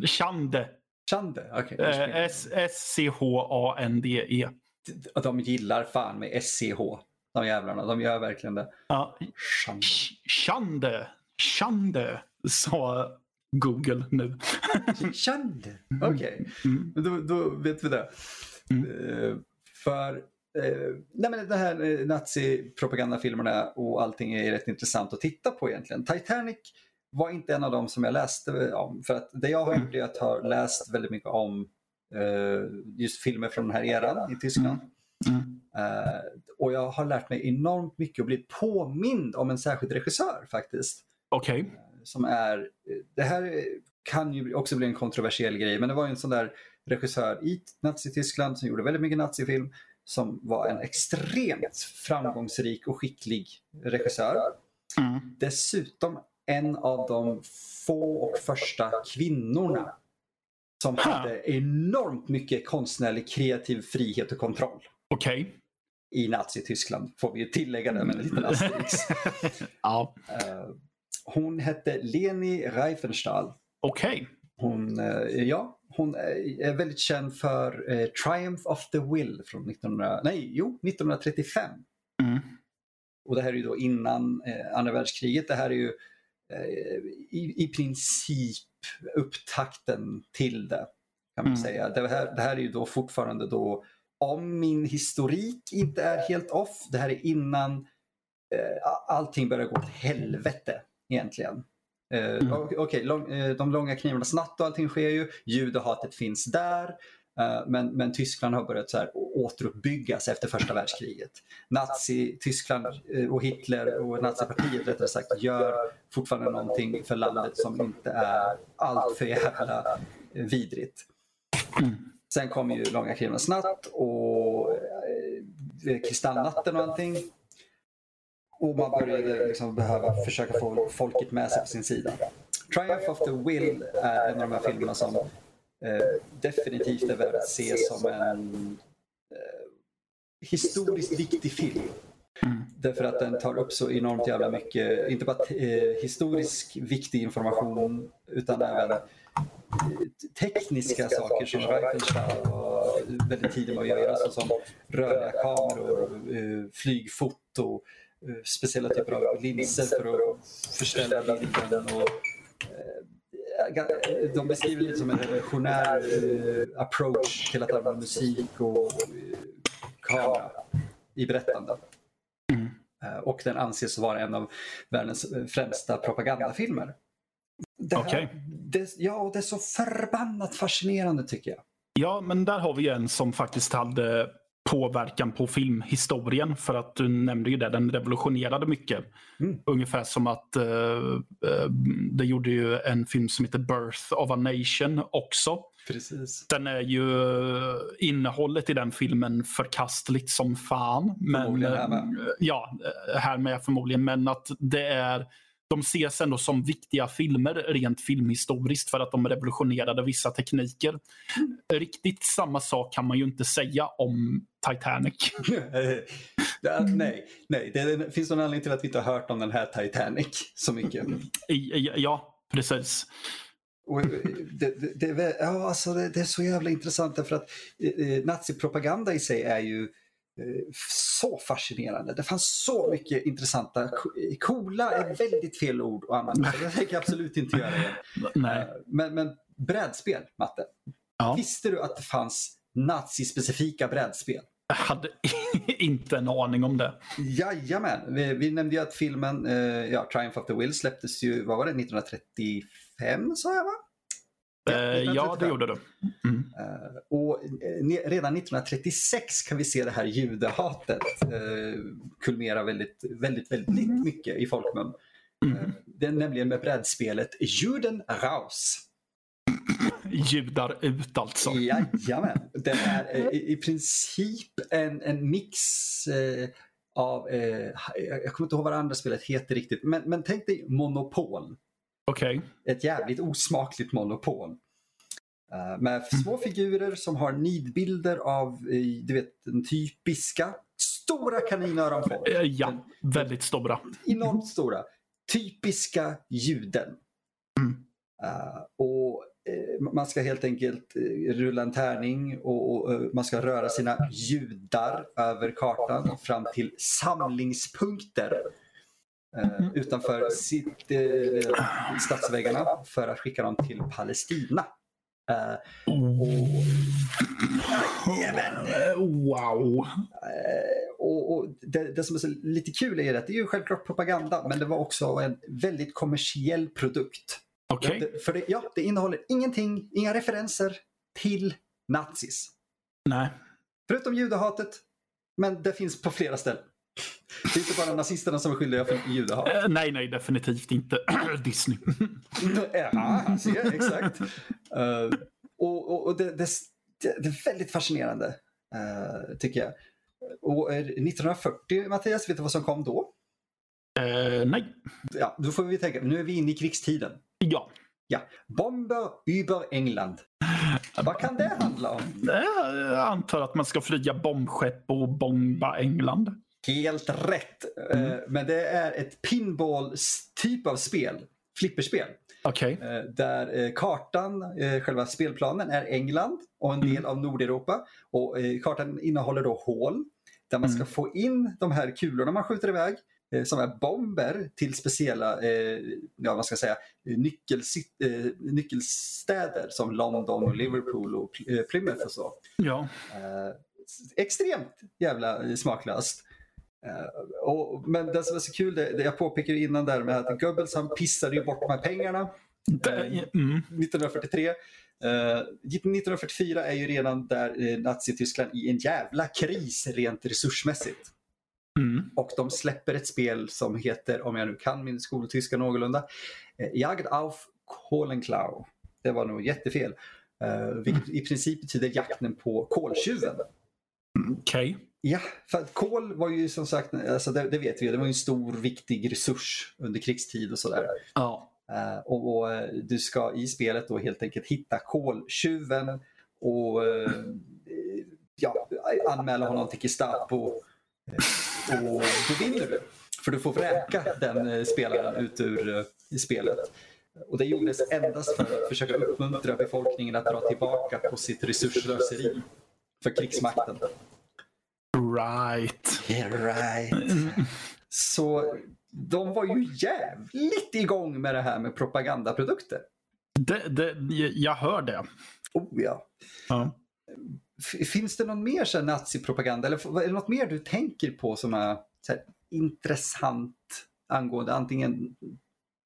S1: Chande. Chande, okej. Okay.
S2: S-C-H-A-N-D-E.
S1: De gillar fan med SCH. De jävlarna, de gör verkligen det.
S2: Ja. Chande. Chande, sa Google nu.
S1: Chande, okej. Okay. Mm. Då, då, vet vi det. Mm. Uh, för uh, nej men det här nazipropagandafilmerna och allting är rätt intressant att titta på egentligen. Titanic var inte en av dem som jag läste om. För att det jag har gjort är att ha läst väldigt mycket om uh, just filmer från den här eran i Tyskland. Mm. Uh, och jag har lärt mig enormt mycket och blivit påmind om en särskild regissör faktiskt.
S2: Okej. Okay.
S1: Som är, det här kan ju också bli en kontroversiell grej, men det var ju en sån där regissör i Nazityskland som gjorde väldigt mycket nazifilm som var en extremt framgångsrik och skicklig regissör. Mm. Dessutom en av de få och första kvinnorna som ha. hade enormt mycket konstnärlig kreativ frihet och kontroll.
S2: Okej. Okay.
S1: I Nazityskland får vi ju tillägga det med en liten asterix.
S2: ja.
S1: Uh, hon hette Leni Reifenstahl.
S2: Okej. Okay.
S1: Hon, uh, ja, hon är väldigt känd för Triumph of the Will från 1900, nej, jo, 1935. Mm. Och det här är ju då innan andra världskriget. Det här är ju Eh, i, i princip upptakten till det. kan man mm. säga. Det här, det här är ju då fortfarande då, om min historik inte är helt off, det här är innan eh, allting börjar gå åt helvete egentligen. Eh, mm. Okej, okay, lång, eh, de långa knivarnas natt och allting sker ju. Judehatet finns där. Eh, men, men Tyskland har börjat så här återuppbyggas efter första världskriget. Nazi-Tyskland eh, och Hitler och nazipartiet rättare sagt gör fortfarande någonting för landet som inte är allt för jävla vidrigt. Sen kommer ju Långa krigens natt och eh, eh, Kristallnatten och allting. Och man började liksom behöva försöka få folket med sig på sin sida. Triumph of the Will är en av de här filmerna som eh, definitivt är värd att se som en eh, historiskt viktig film. Mm. Därför att den tar upp så enormt jävla mycket, inte bara eh, historisk viktig information utan även eh, tekniska saker som Reichenstahl var väldigt tidig med att göra såsom rörliga kameror, eh, flygfoto, speciella typer av linser för att förställa bilden och de beskriver det som en revolutionär eh, approach till att använda musik och eh, kamera i berättande. Mm. Eh, och den anses vara en av världens främsta propagandafilmer. Det här, okay. det, ja, det är så förbannat fascinerande tycker jag.
S2: Ja, men där har vi en som faktiskt hade påverkan på filmhistorien. För att du nämnde ju det, den revolutionerade mycket.
S1: Mm.
S2: Ungefär som att uh, uh, det gjorde ju en film som heter Birth of a Nation också.
S1: Precis.
S2: Den är ju innehållet i den filmen förkastligt som fan. Men,
S1: här med.
S2: ja, här med förmodligen. Men att det är de ses ändå som viktiga filmer rent filmhistoriskt för att de revolutionerade vissa tekniker. Riktigt samma sak kan man ju inte säga om Titanic.
S1: ja, nej, nej. Det finns någon anledning till att vi inte har hört om den här Titanic så mycket.
S2: Ja, precis.
S1: Och det, det, det, ja, alltså det, det, är så jävla intressant därför att eh, nazipropaganda i sig är ju eh, så fascinerande. Det fanns så mycket intressanta, coola är väldigt fel ord att använda. Så det tänker jag absolut inte göra igen.
S2: Nej.
S1: Eh, men, men brädspel, Matte.
S2: Ja.
S1: Visste du att det fanns nazispecifika brädspel?
S2: Jag hade inte en aning om det.
S1: Jajamän. Vi, vi nämnde ju att filmen eh, ja, Triumph of the Will släpptes ju, vad var det, 1935 sa jag va?
S2: Eh, ja, det gjorde du. Mm.
S1: Uh, och uh, redan 1936 kan vi se det här judehatet kulmera väldigt, väldigt, väldigt
S2: Mm.
S1: mycket i folkmun. Uh, det är nämligen med brädspelet Juden raus.
S2: Judar ut alltså.
S1: Jajamän. Det är uh, i, i princip en, en mix av, jag kommer inte ihåg vad det andra spelet heter riktigt, men, men tänk dig Monopol.
S2: Okej.
S1: Okay. Ett jävligt osmakligt monopol. Uh, med små figurer som har nidbilder av uh, du vet, den typiska stora kaninöron på.
S2: Uh, ja, väldigt stora.
S1: Enormt stora. Typiska juden.
S2: Mm.
S1: och Man ska helt enkelt rulla en tärning och, och man ska röra sina judar över kartan fram till samlingspunkter. Uh, utanför sitt, stadsväggarna för att skicka dem till Palestina. Och,
S2: wow!
S1: och, och det, det, som är så lite kul är att det är ju självklart propaganda men det var också en väldigt kommersiell produkt.
S2: Okay.
S1: Det, för det, ja, det innehåller ingenting, inga referenser till nazis.
S2: Nej.
S1: Förutom judehatet, men det finns på flera ställen. Det är inte bara nazisterna som är skyldiga för judehat.
S2: Uh, nej, nej, definitivt inte. Disney.
S1: ja, ser, exakt. Uh, och, och, och det, det, det, är väldigt fascinerande, uh, tycker jag. Och 1940, Mattias, vet du vad som kom då?
S2: nej.
S1: Ja, då får vi tänka, nu är vi inne i krigstiden.
S2: Ja.
S1: Ja, Bomber über England. Vad kan det handla om?
S2: Jag antar att man ska flyga bombskepp och bomba England.
S1: Helt rätt. Mm. Men det är ett pinball-typ av spel. Flipperspel.
S2: Okay.
S1: Där kartan, själva spelplanen, är England och en del mm. av Nordeuropa. Och kartan innehåller då hål där man ska mm. få in de här kulorna man skjuter iväg som är bomber till speciella ja, vad ska jag säga, nyckel, nyckelstäder som London, och Liverpool och Plymouth och så.
S2: Ja.
S1: Extremt jävla smaklöst. Uh, och, men det som är så kul, det, det jag påpekade innan där med att Goebbels han pissade ju bort de här pengarna.
S2: Mm.
S1: 1943. Uh, 1944 är ju redan där uh, Nazityskland i en jävla kris rent resursmässigt.
S2: Mm.
S1: Och de släpper ett spel som heter, om jag nu kan min skoltyska någorlunda, uh, Jagd auf Kohlenklau. Det var nog jättefel. Uh, vilket i princip betyder jakten på koltjuven.
S2: Okej. Okay.
S1: Ja, för att kol var ju som sagt, alltså det, det, vet vi, det var ju en stor viktig resurs under krigstid och sådär.
S2: Ja.
S1: Uh, och, och, du ska i spelet då helt enkelt hitta koltjuven och uh, ja, anmäla honom till Gestapo. Och då vinner du. För du får vräka den spelaren ut ur i spelet. Och det gjordes endast för att försöka uppmuntra befolkningen att dra tillbaka på sitt resurslöseri för krigsmakten.
S2: Right.
S1: Yeah, right. Så de var ju jävligt igång med det här med propagandaprodukter.
S2: Det, det, jag hör det.
S1: Oh ja.
S2: ja.
S1: Finns det någon mer så här, nazipropaganda eller är det något mer du tänker på som är här, intressant angående antingen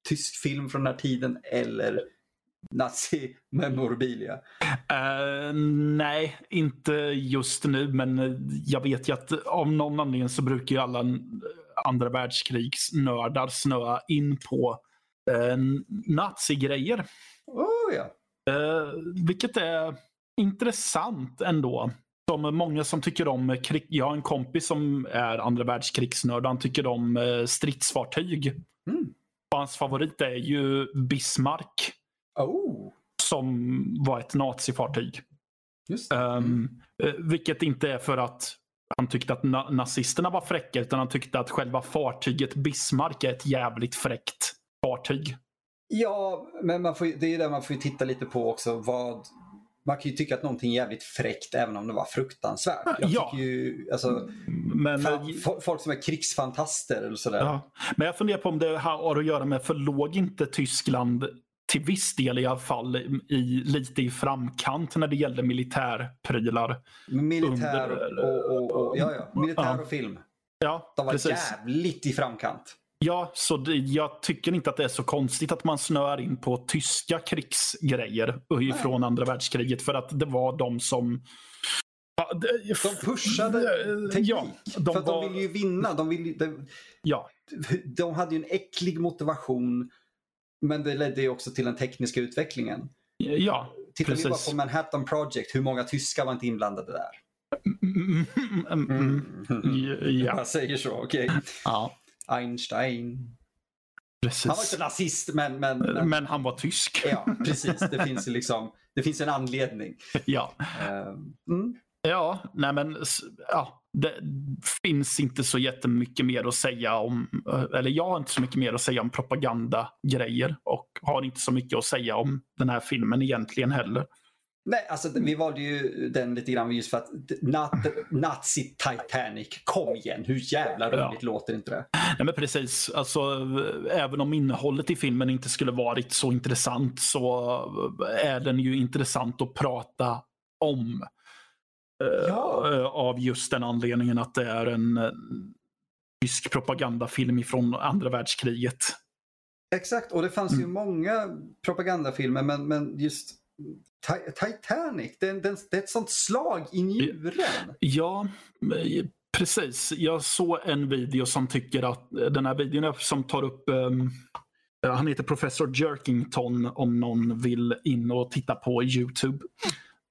S1: tysk film från den här tiden eller nazi-memorabilia?
S2: Uh, nej, inte just nu, men jag vet ju att av någon anledning så brukar ju alla andra världskrigsnördar snöa in på uh, nazigrejer.
S1: Oh, ja.
S2: Uh, vilket är intressant ändå. Som många som tycker om krig. Jag har en kompis som är andra världskrigsnörd. Han tycker om stridsfartyg.
S1: Mm.
S2: Hans favorit är ju Bismarck.
S1: Oh.
S2: Som var ett nazifartyg.
S1: Just
S2: um, vilket inte är för att han tyckte att na nazisterna var fräcka utan han tyckte att själva fartyget Bismarck är ett jävligt fräckt fartyg.
S1: Ja, men man får, det är där man får titta lite på också vad man kan ju tycka att någonting är jävligt fräckt även om det var fruktansvärt. Jag
S2: ja.
S1: ju, alltså, men, fan, folk som är krigsfantaster eller sådär.
S2: Ja. Men jag funderar på om det har att göra med, för låg inte Tyskland till viss del i alla fall i, lite i framkant när det gällde militärprylar.
S1: Militär under, och, och, och, ja, ja. Militär och film.
S2: Ja,
S1: De var
S2: precis.
S1: jävligt i framkant.
S2: Ja, så det, jag tycker inte att det är så konstigt att man snöar in på tyska krigsgrejer från Nej. andra världskriget. För att det var de som...
S1: De pushade teknik. Ja, de för var... de ville ju vinna. De, ville, de,
S2: ja.
S1: de hade ju en äcklig motivation. Men det ledde ju också till den tekniska utvecklingen.
S2: Ja,
S1: Tittar
S2: precis.
S1: vi bara på Manhattan Project, hur många tyskar var inte inblandade där?
S2: Mm, mm, mm,
S1: ja. Jag säger så, okej. Okay.
S2: Ja.
S1: Einstein.
S2: Precis.
S1: Han var inte nazist men, men, men...
S2: men han var tysk.
S1: Ja, precis. Det finns, liksom, det finns en anledning.
S2: Ja.
S1: Mm.
S2: Ja, nej men ja, det finns inte så jättemycket mer att säga om, eller jag har inte så mycket mer att säga om propagandagrejer och har inte så mycket att säga om den här filmen egentligen heller.
S1: Nej, alltså vi valde ju den lite grann just för att Nazi Titanic, kom igen, hur jävla roligt ja. låter inte det?
S2: Nej men precis, alltså även om innehållet i filmen inte skulle varit så intressant så är den ju intressant att prata om. Eh, ja. Av just den anledningen att det är en eh, tysk propagandafilm från andra världskriget.
S1: Exakt, och det fanns mm. ju många propagandafilmer men, men just Titanic, det är, det är ett sånt slag i njuren.
S2: Ja, precis. Jag såg en video som tycker att den här videon som tar upp um, han heter Professor Jerkington om någon vill in och titta på Youtube.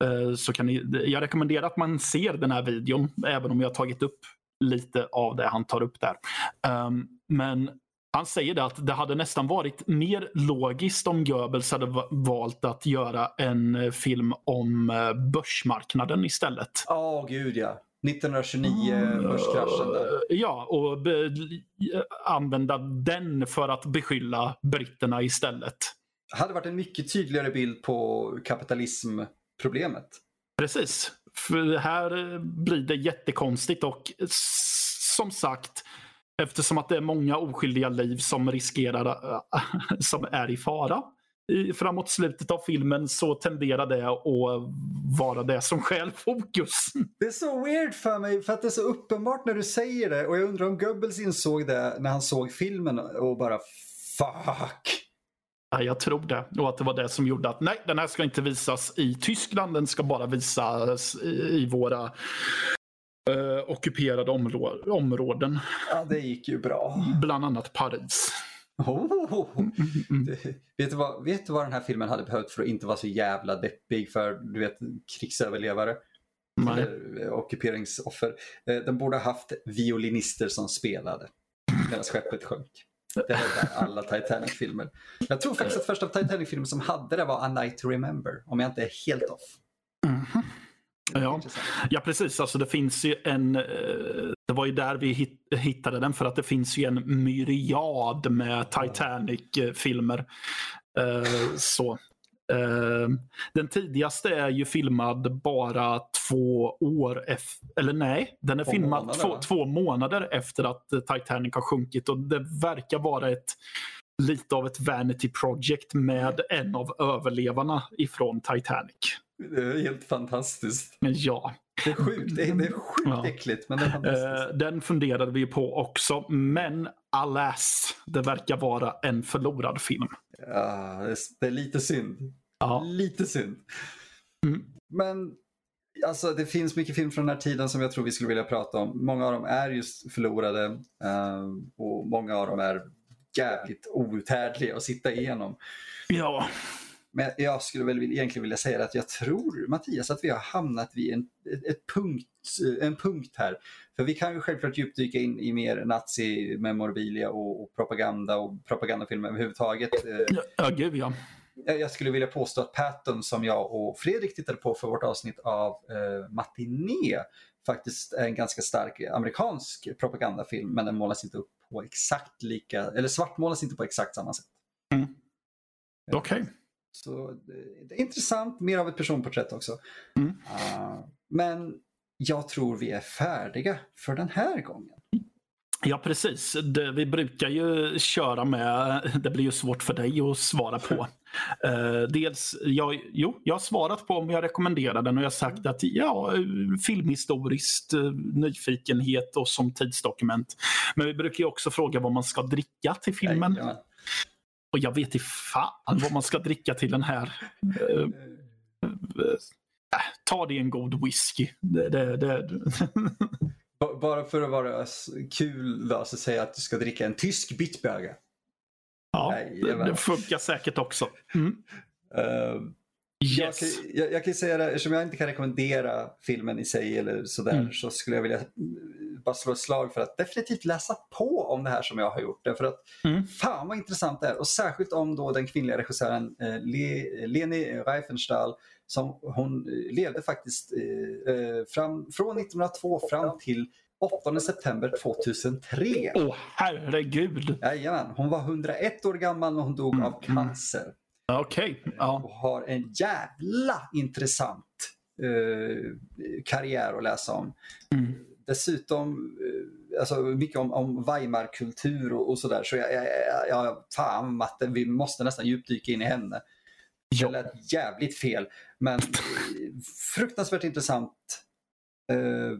S2: Uh, så kan ni, jag rekommenderar att man ser den här videon även om jag tagit upp lite av det han tar upp där. Um, men han säger det att det hade nästan varit mer logiskt om Goebbels hade valt att göra en eh, film om eh, börsmarknaden istället.
S1: Ja, oh, gud ja. 1929 mm, börskraschen där.
S2: Ja, och använda den för att beskylla britterna istället.
S1: Det hade varit en mycket tydligare bild på kapitalismproblemet.
S2: Precis. För här blir det jättekonstigt och som sagt Eftersom att det är många oskyldiga liv som riskerar, äh, som är i fara. I, framåt slutet av filmen så tenderar det att vara det som stjäl fokus.
S1: Det är så weird för mig för att det är så uppenbart när du säger det och jag undrar om Goebbels insåg det när han såg filmen och bara fuck.
S2: Ja, jag tror det. Och att det var det som gjorde att nej, den här ska inte visas i Tyskland. Den ska bara visas i våra eh, ockuperade områ områden.
S1: Ja, det gick ju bra.
S2: Bland annat Paris.
S1: Oh, mm, mm, det, vet, du vad, vet du vad den här filmen hade behövt för att inte vara så jävla deppig för du vet krigsöverlevare?
S2: Nej.
S1: Eller eh, ockuperingsoffer. Eh, den borde ha haft violinister som spelade medan skeppet sjönk. Det är alla Titanic-filmer. Jag tror faktiskt att första Titanic-filmen som hade det var A Night to Remember, om jag inte är helt off.
S2: Mm -hmm. Ja. ja, precis. Alltså det finns ju en... Eh, det var ju där vi hittade den för att det finns ju en myriad med Titanic-filmer. Eh, så. Eh, den tidigaste är ju filmad bara två år efter, eller nej, den är två filmad månader, två, två, månader efter att Titanic har sjunkit och det verkar vara ett lite av ett vanity project med en av överlevarna ifrån Titanic.
S1: Det är helt fantastiskt.
S2: Ja.
S1: Det är sjukt, det är, det är sjukt ja. äckligt men det är fantastiskt.
S2: Uh, den funderade vi på också, men alas, det verkar vara en förlorad film.
S1: Ja, det är, det är lite synd.
S2: Ja.
S1: Lite synd.
S2: Mm.
S1: Men alltså, det finns mycket film från den här tiden som jag tror vi skulle vilja prata om. Många av dem är just förlorade eh, och många av dem är jävligt outhärdliga att sitta igenom.
S2: Ja.
S1: Men jag skulle väl egentligen vilja säga att jag tror, Mattias, att vi har hamnat vid en, ett punkt, en punkt här. För vi kan ju självklart djupdyka in i mer nazi-memorabilia och, och propaganda och propagandafilmer överhuvudtaget.
S2: Ja, ja, gud ja.
S1: jag skulle vilja påstå att Patton som jag och Fredrik tittade på för vårt avsnitt av eh, Matiné faktiskt är en ganska stark amerikansk propagandafilm men den målas inte upp på exakt lika, eller svartmålas inte på exakt samma sätt.
S2: Okej.
S1: Så det, det är intressant, mer av ett personporträtt också.
S2: Mm.
S1: Ah, men jag tror vi är färdiga för den här gången.
S2: Ja, precis. Det, vi brukar ju köra med, det blir ju svårt för dig att svara på. Eh, dels, jag, jo, jag har svarat på om jag rekommenderar den och jag har sagt att ja, filmhistoriskt, eh, nyfikenhet och som tidsdokument. Men vi brukar ju också fråga vad man ska dricka till filmen.
S1: Jajamän.
S2: Och jag vet inte fan vad man ska dricka till den här. Eh, eh, ta det en god whisky. Det, det, det.
S1: Bara för att vara kul då, så säger jag att du ska dricka en tysk Bitburger.
S2: Ja,
S1: Jajamän.
S2: det, funkar säkert också. Mm.
S1: Jag
S2: Yes.
S1: kan, jag, jag kan säga det, eftersom jag inte kan rekommendera filmen i sig eller sådär
S2: Mm.
S1: så skulle jag vilja bara slå ett slag för att definitivt läsa på om det här som jag har gjort. Därför att
S2: Mm.
S1: fan vad intressant det är och särskilt om då den kvinnliga regissören eh, Le, Leni Riefenstahl som hon eh, levde faktiskt eh, eh, fram, från 1902 fram till 8 september 2003.
S2: Åh herregud.
S1: Jajamän, hon var 101 år gammal när hon dog
S2: Mm.
S1: av cancer
S2: Okej. Ja.
S1: och har en jävla intressant eh, karriär att läsa om.
S2: Mm.
S1: Dessutom eh, alltså mycket om, om Weimarkultur och, och sådär. Så jag, jag, jag, fan Matte, vi måste nästan djupdyka in i henne. Det
S2: Ja.
S1: lät jävligt fel, men fruktansvärt intressant eh,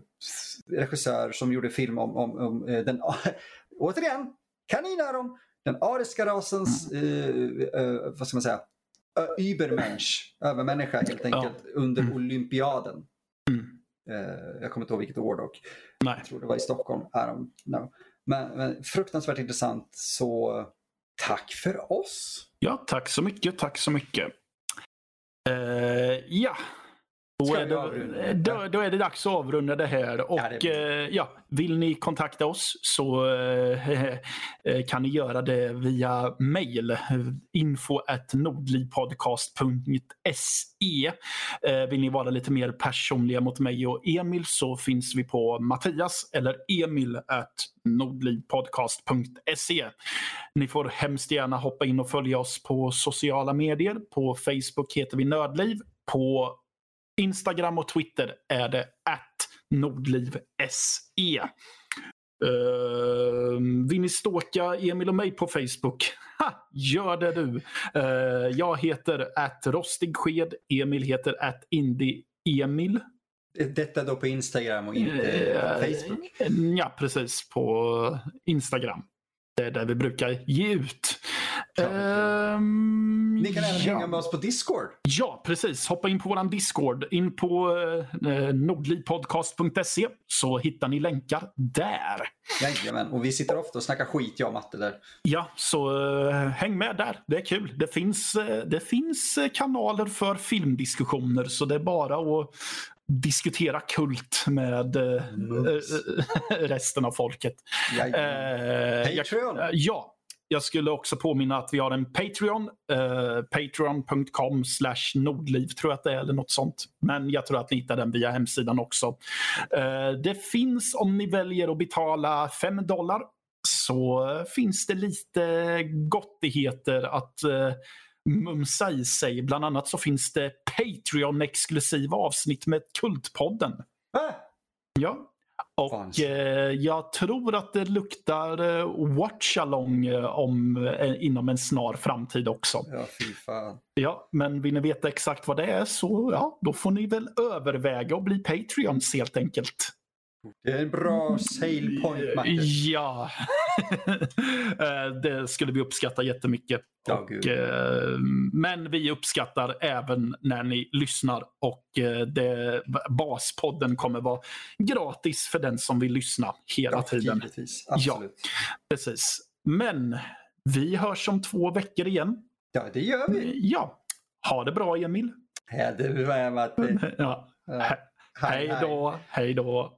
S1: regissör som gjorde film om, om, om eh, den, återigen, kaninöron, den ariska rasens, eh, eh, vad ska man säga, Übermensch, övermänniska helt enkelt, under
S2: Mm.
S1: olympiaden.
S2: Mm.
S1: Eh, jag kommer inte ihåg vilket år dock.
S2: Nej.
S1: Jag tror det var i Stockholm. I don't know. Men, men fruktansvärt intressant, så tack för oss.
S2: Ja, tack så mycket. Tack så mycket. Eh, ja. Då är, det, då, då är det dags att avrunda det här. Och
S1: Ja, det
S2: eh, ja, vill ni kontakta oss så eh, eh, kan ni göra det via mail. Info at nordlivpodcast.se eh, Vill ni vara lite mer personliga mot mig och Emil så finns vi på Mattias eller Emil at nordlivpodcast.se Ni får hemskt gärna hoppa in och följa oss på sociala medier. På Facebook heter vi Nördliv. På Instagram och Twitter är det att nordlivse. Uh, vill ni stalka Emil och mig på Facebook? Ha, gör det du! Eh, jag heter att rostig sked. Emil heter att indie Emil.
S1: Detta då på Instagram och inte
S2: Eh,
S1: Facebook.
S2: Ja, precis. På Instagram. Det är där vi brukar ge ut. Ehm,
S1: Ni kan även
S2: ja.
S1: hänga med oss på Discord.
S2: Ja, precis. Hoppa in på vår Discord. In på eh, nordlivpodcast.se så hittar ni länkar där.
S1: Jajamän, och vi sitter ofta och snackar skit jag och Matte där.
S2: Ja, så eh, häng med där. Det är kul. Det finns, eh, det finns eh, kanaler för filmdiskussioner så det är bara att diskutera kult med eh, eh, resten av folket.
S1: Jajamän.
S2: Eh, jag-
S1: Patreon.
S2: eh, ja. Jag skulle också påminna att vi har en Patreon. Eh, Patreon.com slash Nordliv tror jag att det är eller något sånt. Men jag tror att ni hittar den via hemsidan också. Eh, det finns om ni väljer att betala 5 dollar så finns det lite gottigheter att eh, mumsa i sig. Bland annat så finns det Patreon-exklusiva avsnitt med Kultpodden.
S1: Ah!
S2: Ja. Och eh, jag tror att det luktar eh, watchalong eh, om, eh, inom en snar framtid också.
S1: Ja, fy fan.
S2: Ja, men vill ni veta exakt vad det är så ja, då får ni väl överväga att bli Patreons helt enkelt.
S1: Det är en bra sale point, Matte.
S2: Ja, Eh, det skulle vi uppskatta jättemycket.
S1: Ja,
S2: och, eh, men vi uppskattar även när ni lyssnar och eh, det, baspodden kommer vara gratis för den som vill lyssna hela
S1: Ja,
S2: tiden.
S1: givetvis. Absolut.
S2: Precis. Men vi hörs om två veckor igen.
S1: Ja, det gör vi.
S2: Ja, ha det bra Emil.
S1: Ja, det var Matte.
S2: Ja.
S1: Ja.
S2: He- Hej då, hej då.